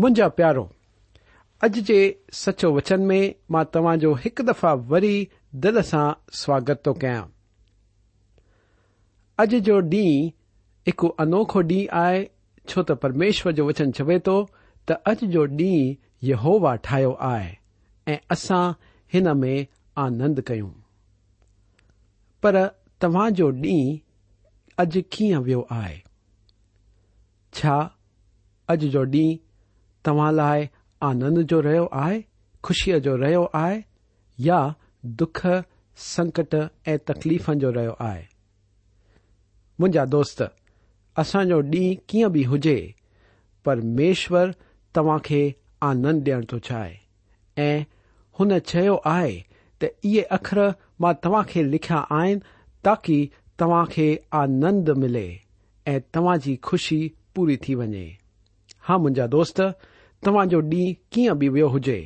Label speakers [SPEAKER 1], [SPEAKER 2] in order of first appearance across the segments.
[SPEAKER 1] मुंहिंजा प्यारो अॼु जे सचो वचन में मां तव्हां जो हिकु दफ़ा वरी दिल सां स्वागत थो कयां अॼु जो ॾींहुं हिकु अनोखो ॾींहुं आहे छो त परमेश्वर जो वचन चवे थो त अॼु जो ॾींहुं यहोवा ठाहियो आहे ऐं असां हिन में आनंद कयूं पर तव्हां जो ॾींहुं अॼु कीअं वियो आहे छा अॼु जो ॾींहुं تع لائے آنند جو روشی جو رو دنکٹ ای تکفی آئے ما دسا ڈیئ بھی ہوجی پر میشور تا کے آنند دے تو چاہے ان تا لیا تاکی تنند ملے ای تاج خوشی پوری تھی وجے ہاں مجھا دوست तव्हां जो ॾींहुं कीअं बि वियो हुजे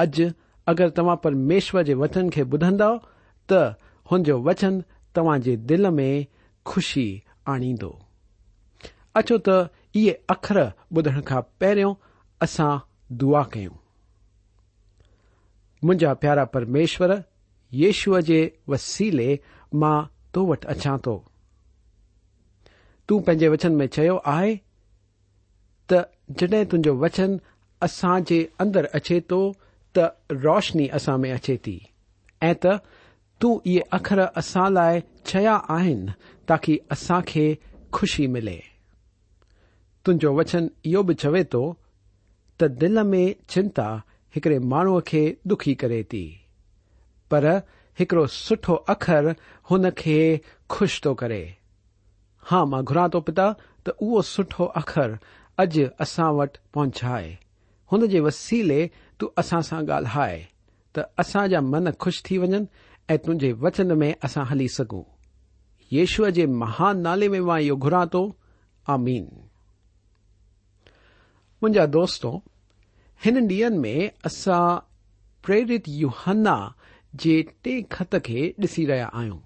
[SPEAKER 1] अॼु अगरि तव्हां परमेश्वर जे वचन खे ॿुधंदव त हुन जो वचन तव्हां जे दिल में खुशी आणींदो अचो त इहे अखर ॿुधण खां पहिरियों असां दुआ कयूं मुंहिंजा प्यारा परमेश्वर येशूअ जे वसीले मां तो वटि अचां थो तूं पंहिंजे वचन में चयो आहे त जॾहिं तुंहिंजो वचन असां जे अंदरि अचे थो त रोशनी असां में अचे थी ऐं तूं इहे अख़र असां लाइ चया आहिनि ताकी असां खे खु़शी मिले तुंहिंजो वचन इहो बि चवे थो त दिल में चिंता हिकड़े माण्हूअ खे दुखी करे थी पर हिकड़ो सुठो अख़र हुन खे खु़श थो करे हा मां घुरा थो पिता त उहो सुठो अख़र अॼु असां वटि पहुचाए हुन जे वसीले तू असां सां ॻाल्हाए त जा मन ख़ुश थी वञनि ऐं तुंहिंजे वचन में असां हली सघूं यशव जे महान नाले में मां इहो घुरा थो मुंहिंजा दोस्तो हिन डीं॒न में असां प्रेरित युहन्ना जे टे खत खे ॾिसी रहिया आहियूं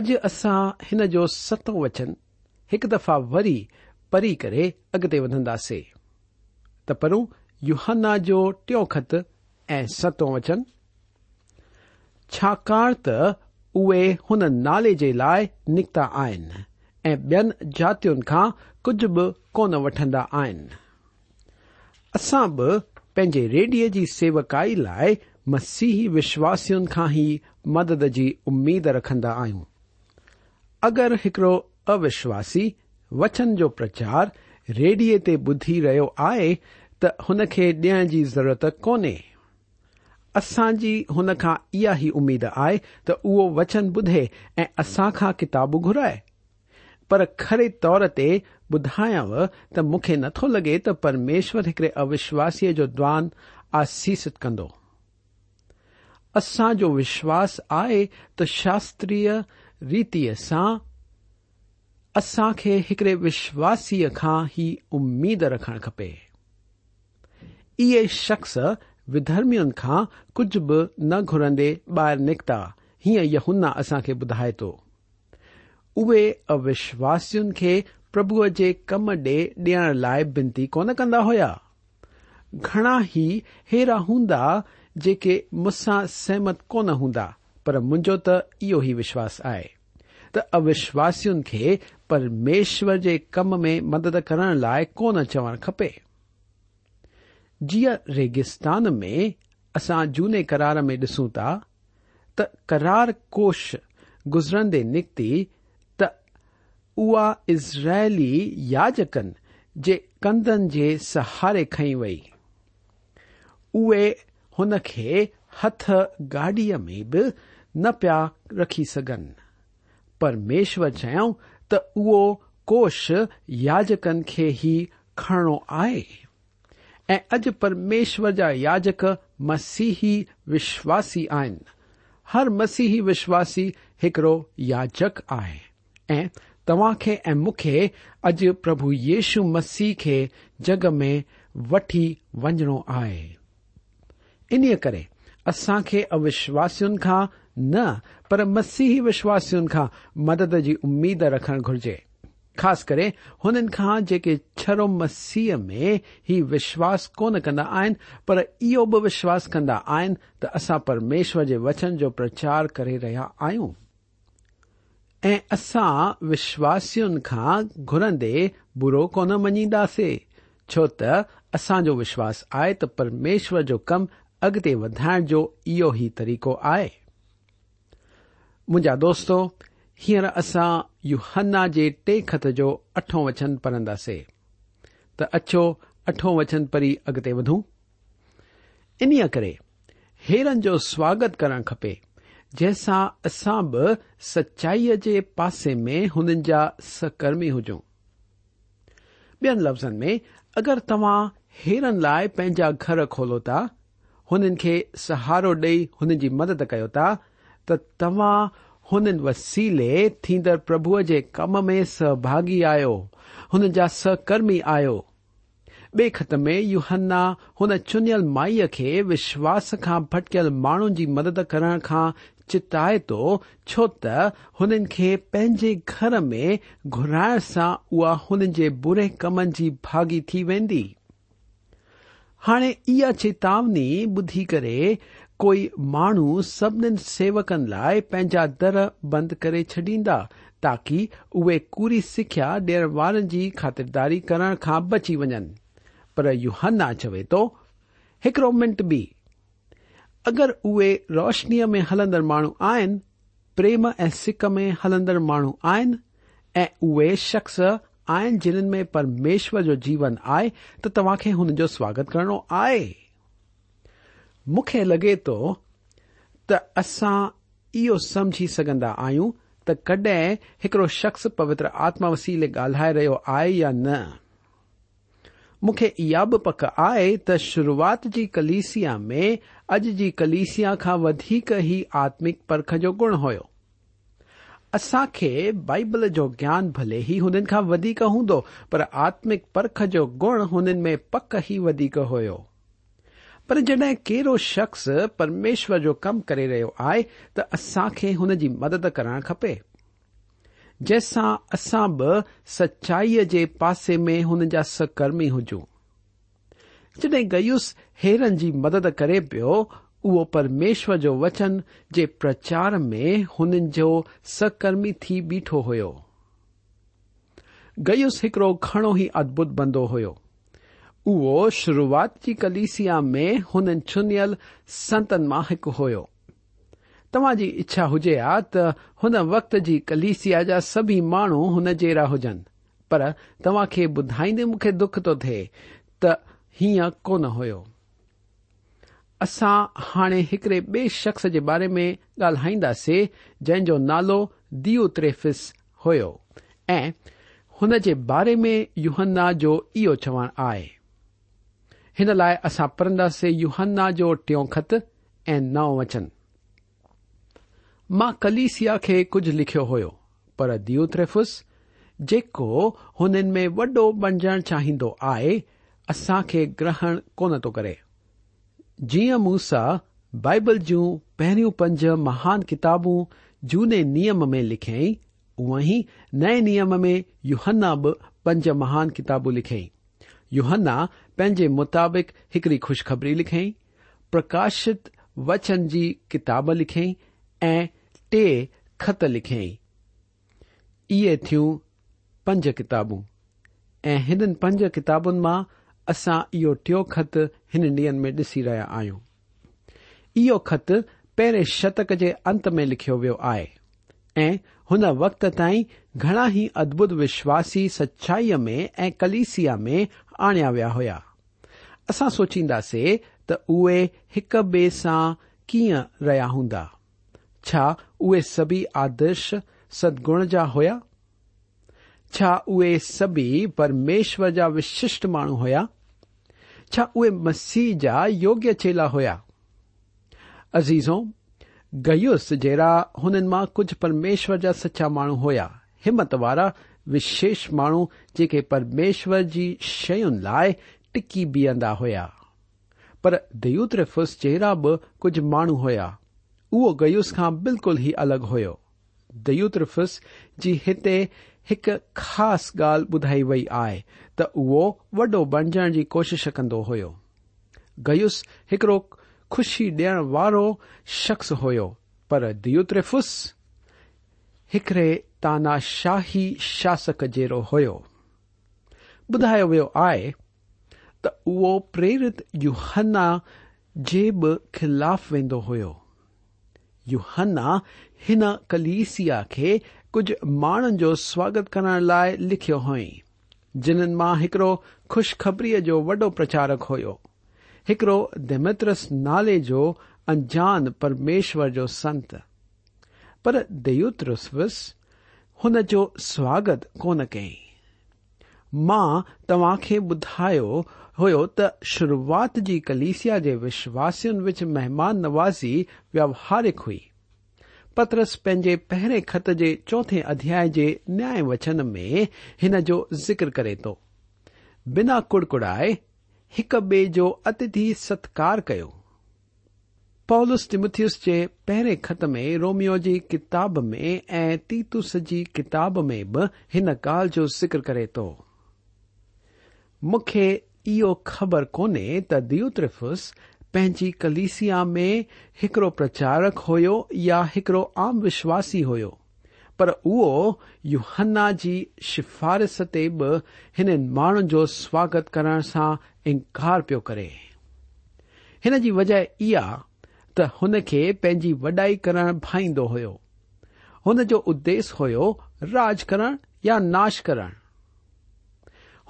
[SPEAKER 1] अॼु असां हिन जो सतो वचन हिकु दफ़ा वरी परी करे अॻिते वधंदासीं त पहिरों युहन्ना जो टियों खत ऐं सतो वचन छाकाणि त उहे हुन नाले जे लाइ निकिता आहिनि ऐं ॿियनि जातियुनि खां कुझु बि कोन वठंदा आहिनि असां बि पंहिंजे रेडीअ जी सेवकाई लाइ मसीह विश्वासियुनि खां ई मदद जी उमीद रखंदा आहियूं अगरि हिकड़ो अविश्वासी وچن پرچار ریڈیو تدھی روای تن ڈیڑھ کی ضرورت کون اصا ہنکھا اََہ ہی امید آئی تو او وچن بدھے اصا خا کتاب گھرائے پر کڑے تور بدائو تکھ نتو لگے ت پرمیشور ایکڑے اوشوسی جو دان آسیس کند اسا جو وشواس آئے تو شاستری ریتی س असां खे हिकड़े विश्वासीअ खां ई उमीद रखणु खपे इहे शख़्स विधर्मियुनि खां कुझ बि न घुरंदे ॿाहिरि निकिता हीअं हीअ असां खे ॿुधाए थो उहे अविश्वासियुनि खे प्रभुअ जे कम ॾे ॾियण लाइ बिनती कोन कंदा हुया घणा ई हेड़ा हूंदा जेके मुसां सहमत कोन हूंदा पर मुंहिंजो त इहो ई विश्वास आहे त अविश्वासियुनि खे परमेश्वर जे कम में मदद करण लाइ कोन चवण खपे जीअं रेगिस्तान में असां झूने करार में ॾिसूं था त करार कोश गुज़रंदे निकिती त उहा इज़राइली याजकनि जे कंदनि जे सहारे खई वई उहे हुन खे हथ गाॾीअ में बि न पिया रखी सघनि परमेश्वर चयऊं ا کوش یاجکن کے ہی کھڑو آئے اج پرمیشور جا یاجک مسیحی وشواسی آن ہر مسیح وشواسی ایک یاچک آ مخ اج پرمب یشو مسیح کے جگ میں وی وجھو آئی انسان اوشواسن کا ن پر مسیح وشواسن خا مدد کی جی امید رکھن گرجے خاص کر ان جے چھر مسیح میں ہی وشواس کو یہ اویو بشواس كند آن تو اسا پرمیشور كے وچن كو پرچار كے رہا آسا وشواس گرندے برو كون منیدی چوت اصاجو وشواس آئے تومیشر كو كم اگتے وا كو یہ طریقہ آیں मुंहिंजा दोस्तो हींअर असां युहन्ना जे टे खत जो अठो वचन पढ़ंदासीं त अछो अठो वचन पढ़ी अॻिते वधूं इन्हीअ करे हेरन जो स्वागत करणु खपे जंहिंसां असां बि सचाईअ जे पासे में हुननि जा सकर्मी हुजूं ॿियनि लफ़्ज़नि में अगरि तव्हां हेरन लाइ पंहिंजा घर खोलो था हुननि खे सहारो ॾेई हुननि जी मदद कयो था त तव्हां हुननि वसीले थींदड़ प्रभुअ जे कम में सहभागी आहियो हुन जा सहकर्मी आहियो बे ख़त में युहन्ना हुन चुनियल माईअ खे विश्वास खां भटकियल माण्हुनि जी मदद करण खां चिताए थो छो त हुननि खे पंहिंजे घर में घुराइण सां उहा हुननि जे बुरे कमनि जी भागी थी वेंदी हाणे इहा चेतावनी ॿुधी करे کوئی مہ سن لائن در بند کر چڈی تاكی اے پوری سكھیا ديڑ والے جی خاطرداری كرنے كا بچی ون پر یو ہنا چوے توڑو منٹ بی اگر اوے روشنی میں ہلدر مہن پریم ای سك میں ہلندڑ مانو آن شخص آن جن میں پرمیشور جو جیون آئے تو تاكے انجو سواگت كرنو آئے मूंखे लॻे थो त असां इहो समझी सघंदा आहियूं त कॾहिं हिकड़ो शख़्स पवित्र आत्मा वसीले ॻाल्हाए रहियो आहे या न मूंखे इहा बि पक आहे त शुरूआत जी कलिसिया में अॼु जी कलिसिया खां वधीक ई आत्मिक परख जो गुण हुयो खे बाइबल जो ज्ञान भले ई हुननि खां वधीक हूंदो पर आत्मिक परख जो गुण हुननि में पक ई वधीक हुयो पर जॾहिं कहिड़ो शख़्स परमेश्वर जो कमु करे रहियो आहे त असां खे हुन जी मदद करणु खपे जंहिंसां असां बि सचाईअ जे पासे में हुन जा सकर्मी हुजूं जॾहिं गयुस हेरन जी मदद करे पियो उहो परमेश्वर जो वचन जे प्रचार में हुन जो सकर्मी थी बीठो हुयो गयुस हिकड़ो घणो ई अद्भुत बंदो हुयो उहो शुरूआत जी कलिसिया में हुननि चुनियल संतनि मां हिकु हुयो तव्हां जी इच्छा हुजे हा त हुन वक़्त जी कलिसिया जा सभी माण्हू हुन जहिड़ा हुजनि पर तव्हां खे ॿुधाईंदे मूंखे दुख थो थिए त हीअं कोन हुयो असां हाणे हिकड़े बे शख़्स जे बारे में ॻाल्हाईंदासीं जंहिं जो नालो दी त्रेफिस हुयो ऐं हुन जे बारे में युहन्ना जो इहो चवणु आहे हिन लाइ असां पढ़ंदासीं युहन्ना जो टियों ख़त ऐं नओ वचन मां कलीसिया खे कुझ लिखियो हो पर दीत्रेफुस जेको हुननि में वॾो बणजणु आहे असां खे ग्रहण कोन थो करे जीअं मूसा बाइबल जूं पहरियो पंज महान किताबूं जूने नियम में लिखियई उहं ई नए नियम में यूहन्ना बि पंज महान किताबूं लिखियईं युहन्ना पंहिंजे मुताबिक हिकड़ी खु़शख़बरी लिखियई प्रकाशित वचन जी किताब लिखियई ऐं टे ख़त लिखियई इहे थियूं पंज किताबूं ऐं हिननि पंज किताबुनि मां असां इहो टियों ख़त हिन ॾींहनि में ॾिसी रहिया आहियूं इहो ख़त पहिरें शतक जे अंत में लिखियो वियो आहे ऐं हुन वक़्त ताईं घणा ई अद्भुत विश्वासी सचाईअ में ऐं कलिसिया में سوچید کی ریا ہا ابھی آدرش سدگا ہوا سبھی پرمیشور جا وشٹ مانو ہوا مسیح جا یوگیہ چیلا ہوا عزیزوں گیوس جڑا ماں کچھ پرمیشور جا سچا ما ہوتوارا विशेष माण्हू जेके परमेश्वर जी शयुनि लाइ टिकी बीहंदा हुया पर दयुतरफुस जहिड़ा बि कुझ माण्हू हुया उहो गयुस खां बिल्कुल ई अलॻि हुयो दयुतरफुस जी हिते हिकु ख़ासि ॻाल्हि ॿुधाई वई आहे त उहो वॾो बणजण जी कोशिश कंदो हुयो गयुस हिकड़ो खु़शी ॾियण वारो शख़्स हुयो पर दियुतरफुस हिकड़े तानाशाही शासक जहिड़ो हुयो ॿुधायो वियो आहे त उहो प्रेरित युहन्ना जे बि ख़िलाफ़ वेंदो हुयो युहन्ना हिन कलीसिया खे कुझ माण्हुनि जो स्वागत करण लाइ लिखियो हुई जिन्हनि मां हिकड़ो खु़शखबरीअ जो वॾो प्रचारक हुयो हिकड़ो देमित्रस नाले जो अंजान परमेश्वर जो संत पर देयतरस्वुस हुन जो स्वागत कोन कई मां तव्हां खे ॿुधायो हुयो त शुरूआत जी कलिसिया जे विश्वासियुनि विच महिमान नवाज़ी व्यवहारिक हुई पत्रस पंहिंजे पहिरें खत जे चौथे अध्याय जे न्याय वचन में हिन जो ज़िक्र करे थो बिना कुड़कुड़ाए हिक ॿिए जो अतिथि सत्कार कयो पॉलस टिमथियस जे पहिरें खत में रोमियो जी किताब में ऐं तीतुस जी किताब में बि हिन ॻाल्हि जो ज़िक्र करे थो मूंखे इहो ख़बर कोन्हे त दियूत्रिफ़ुस पंहिंजी कलिसिया में हिकड़ो प्रचारक हुयो या हिकड़ो आम विश्वासी हुयो पर उहो युहन्ना जी शिफारिस ते बि हिननि माण्हुनि जो स्वागत करण सां इनकार पियो करे हिन जी वजह इहा त हुनखे पंहिंजी वॾाई करणु भाईंदो हुयो हुन जो उदेश्य हुयो राज करण या नाश करण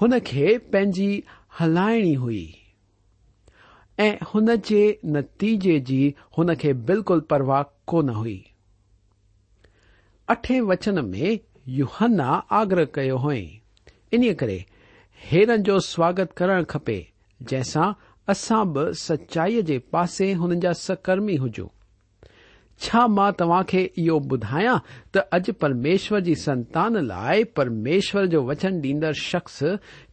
[SPEAKER 1] हुन खे पंहिंजी हलाइणी हुई ऐं हुन जे नतीजे जी हुनखे बिल्कुलु परवाह कोन हुई अठे वचन में युहन्ना आग्रह कयो हुई इन करे हेरन जो स्वागत करणु खपे जंहिंसां असां बि सचाईअ जे पासे हुन जा सकर्मी हुजूं छा मां तव्हां खे इहो ॿुधायां त अॼु परमेश्वर जी संतान लाइ परमेश्वर जो वचन ॾींदड़ शख़्स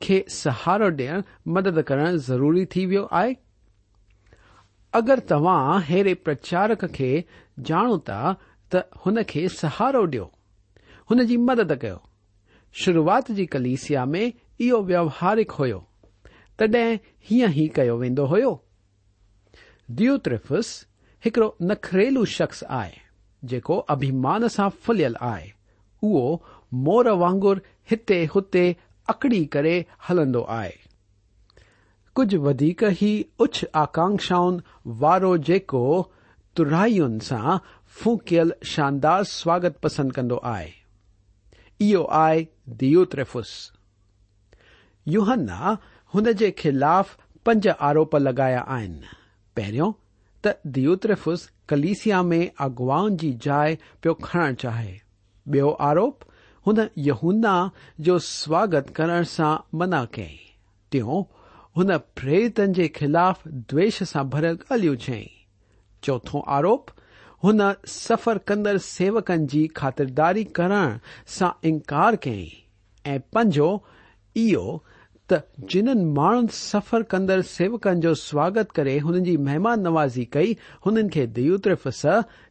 [SPEAKER 1] खे सहारो ॾियण मदद करण ज़रूरी थी वियो आहे अगरि तव्हां अहिड़े प्रचारक खे ॼाणो था त हुन खे सहारो ॾियो हुन जी मदद कयो शुरूआति जी कलिसिया में इहो व्यवहारिक हुयो तॾहिं हीअं ई कयो वेंदो हो दीयोफुस हिकड़ो नखरेलू शख़्स आहे जेको अभिमान सां फुलियल आहे उहो मोर वांगुर हिते हुते अकड़ी करे हलंदो आहे कुझु वधीक ई उच आकांक्षाउनि वारो जेको तुराइयुनि सां फूकियल शानदार स्वागत पसंदि कंदो आहे इहो आहे दोत्रेफुस युहन्ना ان کے خلاف پج آروپ لگایا پہرو ترفز کلیسیا میں اغواؤن کی جائے پی کھن چاہے بی آروپ ان یہنا جو سواگت کرنے سے منع کیئ تریرتن کے خلاف دویش سے بھر ال جئی چوتھو آروپ ہو سفر کندر سیوکن کی خاطرداری کرنے سے انکار کیئیں پجو یہ त जिन्हनि माण्हुनि सफ़र कंदड़ सेवकनि जो स्वागत करे हुननि जी महिमान नवाज़ी कई हुननि खे दियूत्रेफुस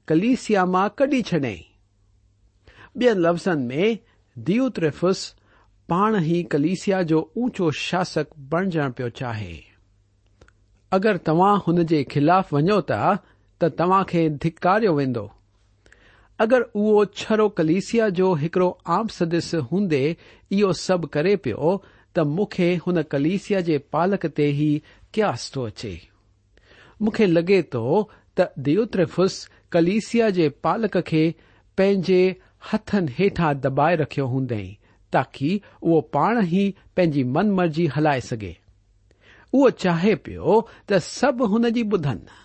[SPEAKER 1] कलीसिया मां कढी छॾई ॿियनि लफ़्ज़नि में दियूत्रेफुस पाण ई कलीसिया जो ऊचो शासक बणजण पियो चाहे अगरि तव्हां हुन जे ख़िलाफ़ वञो था त तव्हां खे धिकारियो वेंदो अगरि उहो छरो कलीसिया जो हिकड़ो आम सदस्य हूंदे इहो सभु करे पियो त मूंखे हुन कलीसिया जे पालक ते ई क्यास थो अचे मूंखे मुखे थो त दियूतरफुस कलीसिया जे पालक खे पंहिंजे हथनि हेठां दॿाए रखियो हूंदई ताकी उहो पाण ई पंहिंजी मन मर्जी हलाए सघे उहो चाहे पियो त सभु हुन जी ॿुधनि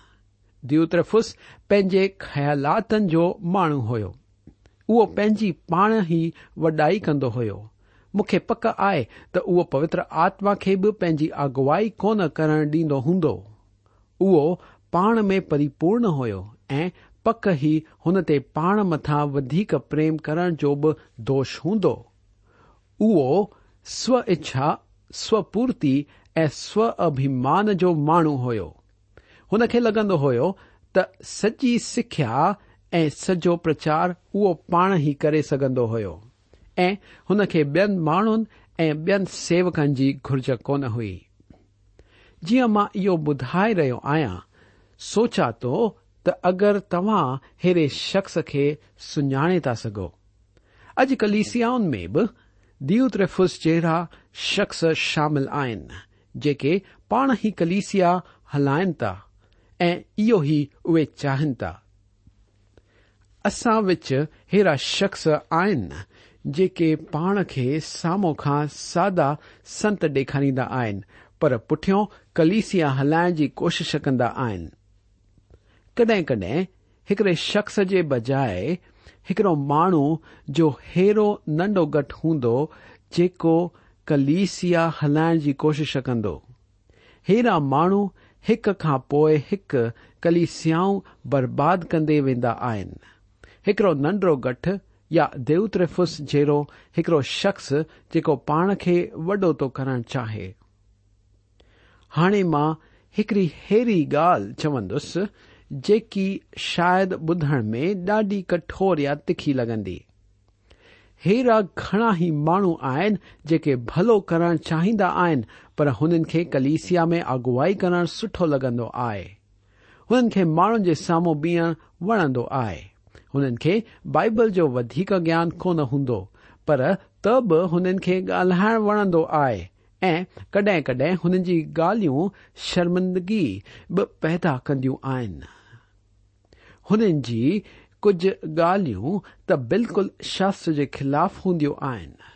[SPEAKER 1] देतरफुस पंहिंजे ख़्यालातनि जो माण्हू हो पंहिंजी पाण ई वॾाई कंदो हुयो मूंखे पक आहे त उहो पवित्र आत्मा खे बि पंहिंजी अॻुवाई कोन करणु ॾींदो हूंदो उहो पाण में परिपूर्ण हुयो ऐं पक ई हुन ते पाण मथां वधीक प्रेम करण जो बि दोष हूंदो उहो स्व इच्छा स्वपूर्ति ऐं स्व अभिमान जो माण्हू हुयो हुन खे लॻंदो हो त सची सिख्या ऐं सॼो प्रचार उहो पाण ई करे सघंदो हुयो ऐं हुन खे ॿियनि माण्हुनि ऐं ॿियनि सेवकनि जी घुर्ज कोन हुई जीअं मां इहो ॿुधाए रहियो आहियां सोचा थो त अगरि तव्हां अहिड़े शख्स खे सुञाणे था सघो अॼु कलिसियाउनि में बि दीव रेफुस जहिड़ा शख़्स शामिल आहिनि जेके पाण ई कलिसिया हलाइनि था ऐं इहो ई उहे चाहिनि था असां विच अहिड़ा शख़्स आहिनि जेके पाण खे साम्हूं खां सादा संत डे॒खारींदा आहिनि पर पुठियों कलीसिया हलाइण जी कोशिश कंदा आहिनि कडहिं कडहिं हिकड़े शख़्स जे बजाए हिकड़ो माण्हू जो हेरो नंढो घटि हूंदो जेको कलीसिया हलाइण जी कोशिश कंदो हेड़ा माण्हू हिक खां पोइ हिकु कलीसियाऊं बर्बाद कंदे वेंदा आहिनि हिकड़ो नंढड़ो गठ या देउत्रेफुस जहिड़ो हिकड़ो शख़्स जेको पाण खे वॾो थो करणु चाहे हाणे मां हिकड़ी अहिड़ी ॻाल्हि चवंदुसि जेकी शायदि ॿुधण में ॾाढी कठोर या तिखी लॻंदी हेरा घणा ई माण्हू आहिनि जेके भलो करणु चाहींदा आहिनि पर हुननि खे कलिसिया में अगुवाई करणु सुठो लॻंदो आहे हुननि खे माण्हुनि जे साम्हूं बीहण वणंदो आहे हुननि खे बाइबल जो वधीक ज्ञान कोन हूंदो पर त बि हुननि खे ॻाल्हाइण वणंदो आहे ऐं कडहिं कडहिं हुननि जी ॻाल्हियूं शर्मंदगी बि पैदा कंदियूं आहिनि हुननि जी कुझु ॻाल्हियूं त बिल्कुलु शास्त्र जे ख़िलाफ़ हूंदियूं आहिनि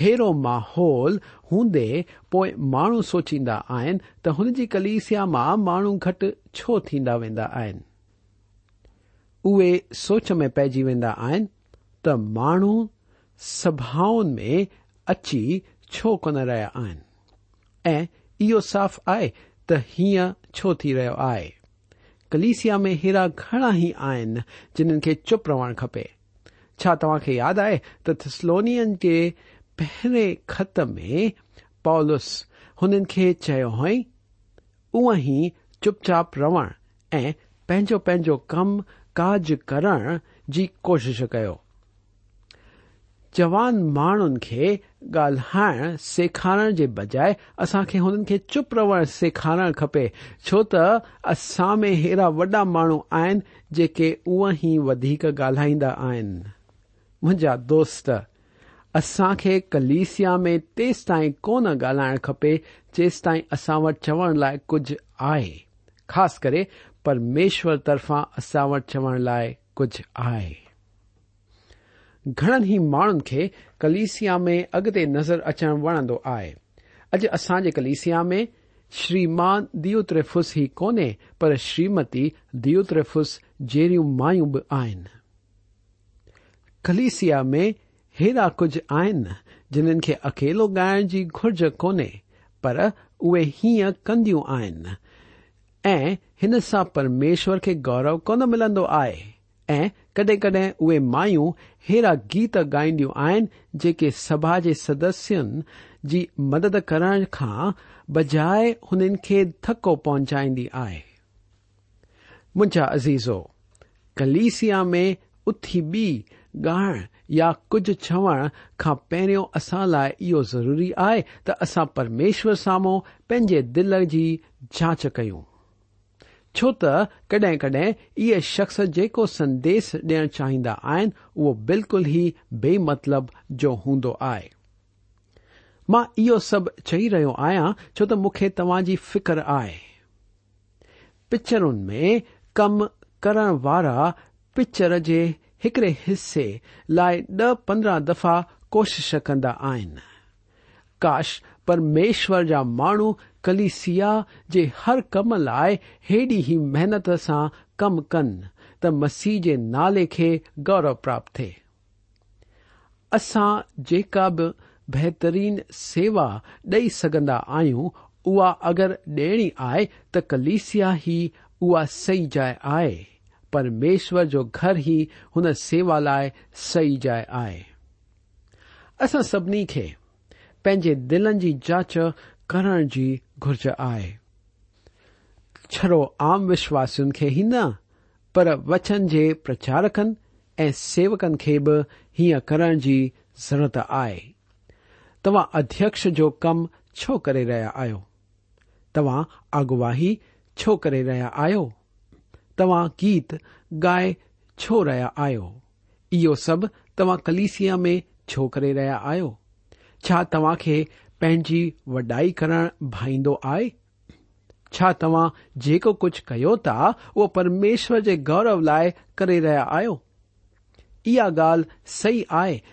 [SPEAKER 1] हेरो माहौल हूंदे पोइ माण्हू सोचींदा आहिनि त हुन जी कलीसिया मां माण्हू घटि छो थींदा वेंदा आहिनि اے سوچ میں پیجی وا تبھاؤ میں اچھی چھو رہ ریا صاف آئے تو رہے ہیں کلیسیا میں ہیرا گھڑا ہی آن جن کے چوپ رحا خپے تا یاد آئے تسلونی کے پہرے خط میں پولیس انہیں ہی چوپ چاپ رح او پو کم काज करण जी कोशिश कयो जवान माण्हुनि खे ॻाल्हाइण सेखारण जे बजाए असां खे हुननि खे चुप रहण सेखारण खपे छो त असां में अहिड़ा वॾा माण्हू आहिनि जेके उहा ई वधीक ॻाल्हाईंदा आहिनि मुंहिंजा दोस्त असां खे कलिसिया में तेस ताईं कोन ॻाल्हाइण खपे जेस ताईं असां वटि चवण लाइ कुझ आहे ख़ासि करे پرمیشور ترفا اصا و چو لائے کچھ آئے گھن ہی ما کلیسیا میں اگتے نظر اچن وڑد آج اصاج کلسیا میں شریمان دیوتریف ہی کون پر شریمتی دیوتریفس جڑی مائع بھی آن کلسیا میں ایرا کچھ آن جن کے اکیلو گائن کی گرج کونہ پر اے ہوں کندو हिन सां परमेश्वर खे गौरव कोन मिलंदो आहे ऐं कडहिं कडहिं उहे मायूं अहिड़ा गीत ॻाईंदियूं आहिनि जेके सभा जे सदस्यनि जी मदद करण खां बजाए हुननि खे थको पहुचाईंदी आहे मुंहिंजा अज़ीज़ो कलीसिया में उथी बि ॻाइण या कुझु चवण खां पहिरियों असां लाइ इहो ज़रूरी आहे त असां परमेश्वर साम्हूं पंहिंजे दिल जी जांच कयूं छो त कड॒हिं कड॒हिं इहे शख्स जेको संदेस ॾियण चाहींदा आहिनि उहो बिल्कुल ई बेमतलब जो हूंदो आहे मां इहो सभु चई रहियो आहियां छो त मूंखे तव्हां जी फिक्र आहे पिचरुनि में कम करण वारा पिचर जे हिकड़े हिसे लाइ ॾह पंद्रहं दफ़ा कोशिश कंदा आहिनि काश پرشورا ملسیا ہر کم لائیں ہی محنت سے کم كن تسیح كے نالے كے گورو پاپ تھے اصا جكا بھی بہترین سیوا ڈئی كا آوں اگر ڈيڑی آئے تو كلسیا ہی او سی جائے آئے پر میشور جو گھر ہی ان سیوا لائے سہی جائے آئے اسا سی دلن کی جی جانچ کرنے کی جی گرج آئے چھرو آم وشواسن کے ہی نہچن کے پچارکن سیوکن کے بھی ہوں کرن کی جی ضرورت ہے تم ادھ جو کم چو کرے رہے آگواہی چو کر رہا آواز گیت گائے چھو رہے آو سب تما کلیسیا میں چو کر رہے آ توا کے پنجی وڈائی کرائیو آئے توہ جچا پرمیشر کے گورو لائ کر رہی آئے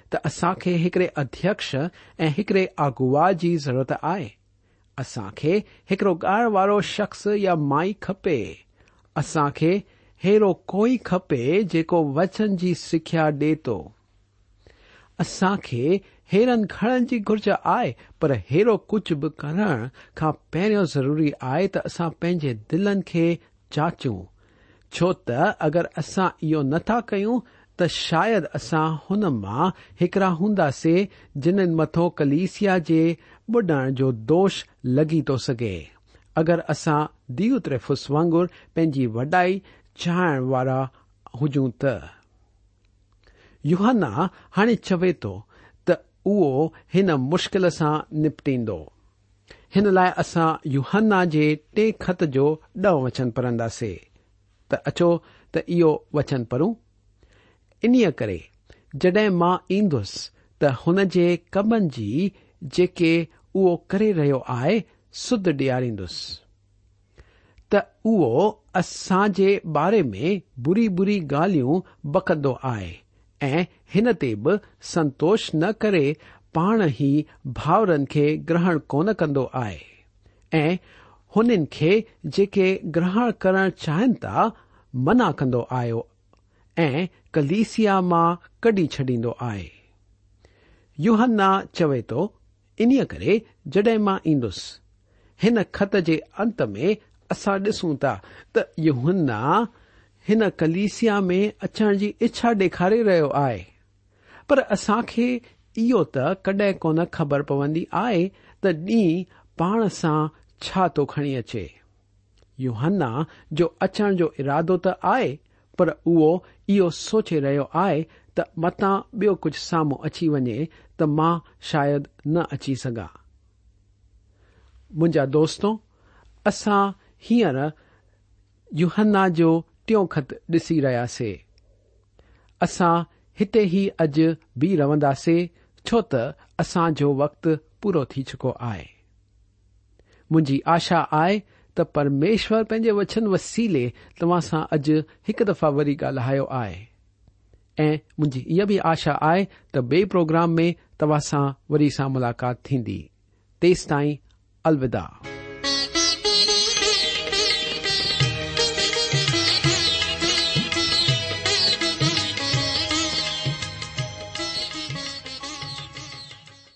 [SPEAKER 1] تسا ایک ادرے آگو کی ضرورت آئے اسا کے ایک گھن والارو شخص یا مائی کپے اسا کے اڑو کوئی جی وچن کی سکھیا ڈی تو اسان کے हेरन खणण जी घुर्ज आहे पर अहिड़ो कुझु बि करण खां पहिरियों ज़रूरी आहे त असां पंहिंजे दिलनि खे जाचूं छो त अगरि असां इहो नथा कयूं त शायदि असां हुन मां हिकड़ा हूंदासीं जिन्हनि मथो कलिसिया जे बुडण जो दोष लॻी थो सघे अगरि असां त्रेफुस वांगुर पंहिंजी वॾाई चाहिण वारा हुजूं त युहाना उहो हिन मुश्किल सां निपटींदो हिन लाइ असां युहन्ना जे टे खत जो ॾह वचन पढ़ंदासीं त अचो त इहो वचन पढ़ूं इन्हीअ करे जड॒हिं मां ईंदुसि त हुन जे कमनि जी जेके उहो करे रहियो आहे सुद ॾियारींदुसि त उहो असां जे बारे में बुरी बुरी ॻाल्हियूं बकंदो आहे ऐं हिन ते बि संतोष न करे पाण ई भाउरनि खे ग्रहण कोन कंदो आहे ऐं हुननि खे जेके ग्रहण करण चाहिनि था मना कंदो आयो ऐं कलीसिया मां कडी छॾींदो आहे युहन्ना चवे थो इन्हीअ करे जड॒हिं मां ईंदुसि हिन खत जे अंत में असां ॾिसूं था त युहन्ना हिन कलिसिया में अचण जी इच्छा डे॒खारे रहियो आहे पर असां खे इहो त कडहिं कोन ख़बर पवंदी आहे त ॾींहुं पाण सां छा थो खणी अचे युहन्ना जो अचण जो इरादो त आहे पर उहो इहो सोचे रहियो आहे त मता ॿियो कुझु साम्हूं अची वञे त मां शायदि न अची सघां मुंहिंजा दोस्तो असां हींअर युहन्न्न्न्न्ना जो تھیوں خطیسے اصا ہتھی ہی اج بی روندے چو تسا جو وقت پورا چکو آئے آشا آئے ت پرمیشور پنجے وچن وسیلے تواسا اج ایک دفع وی گالا آئے مجھے یہ بھی آشا آئے تو بے پوگرام میں تاسا وری سا ملاقات تھی تس تائی الا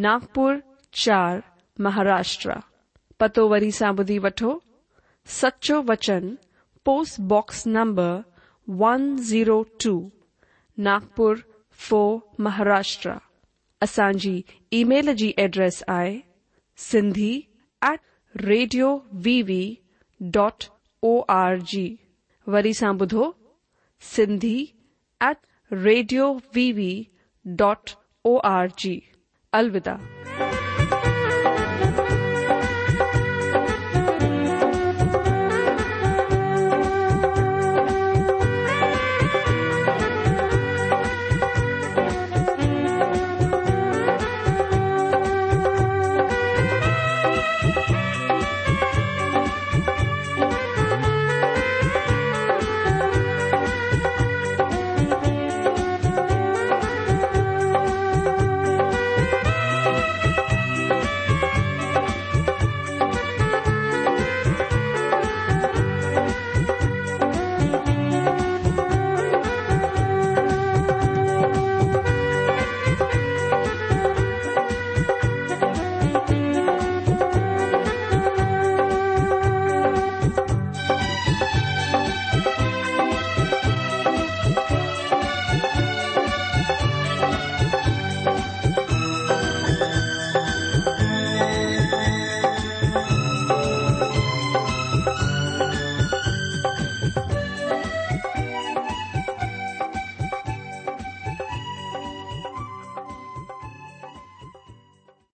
[SPEAKER 2] ناگپر چار مہاراشٹر پتو وی سا بدھی وٹو سچو وچن post box number one zero two Nagpur four Maharashtra اصا ای میل کی جی address I C at radio V V dot org و سی ایٹ ریڈیو وی وی ڈر جی अलविदा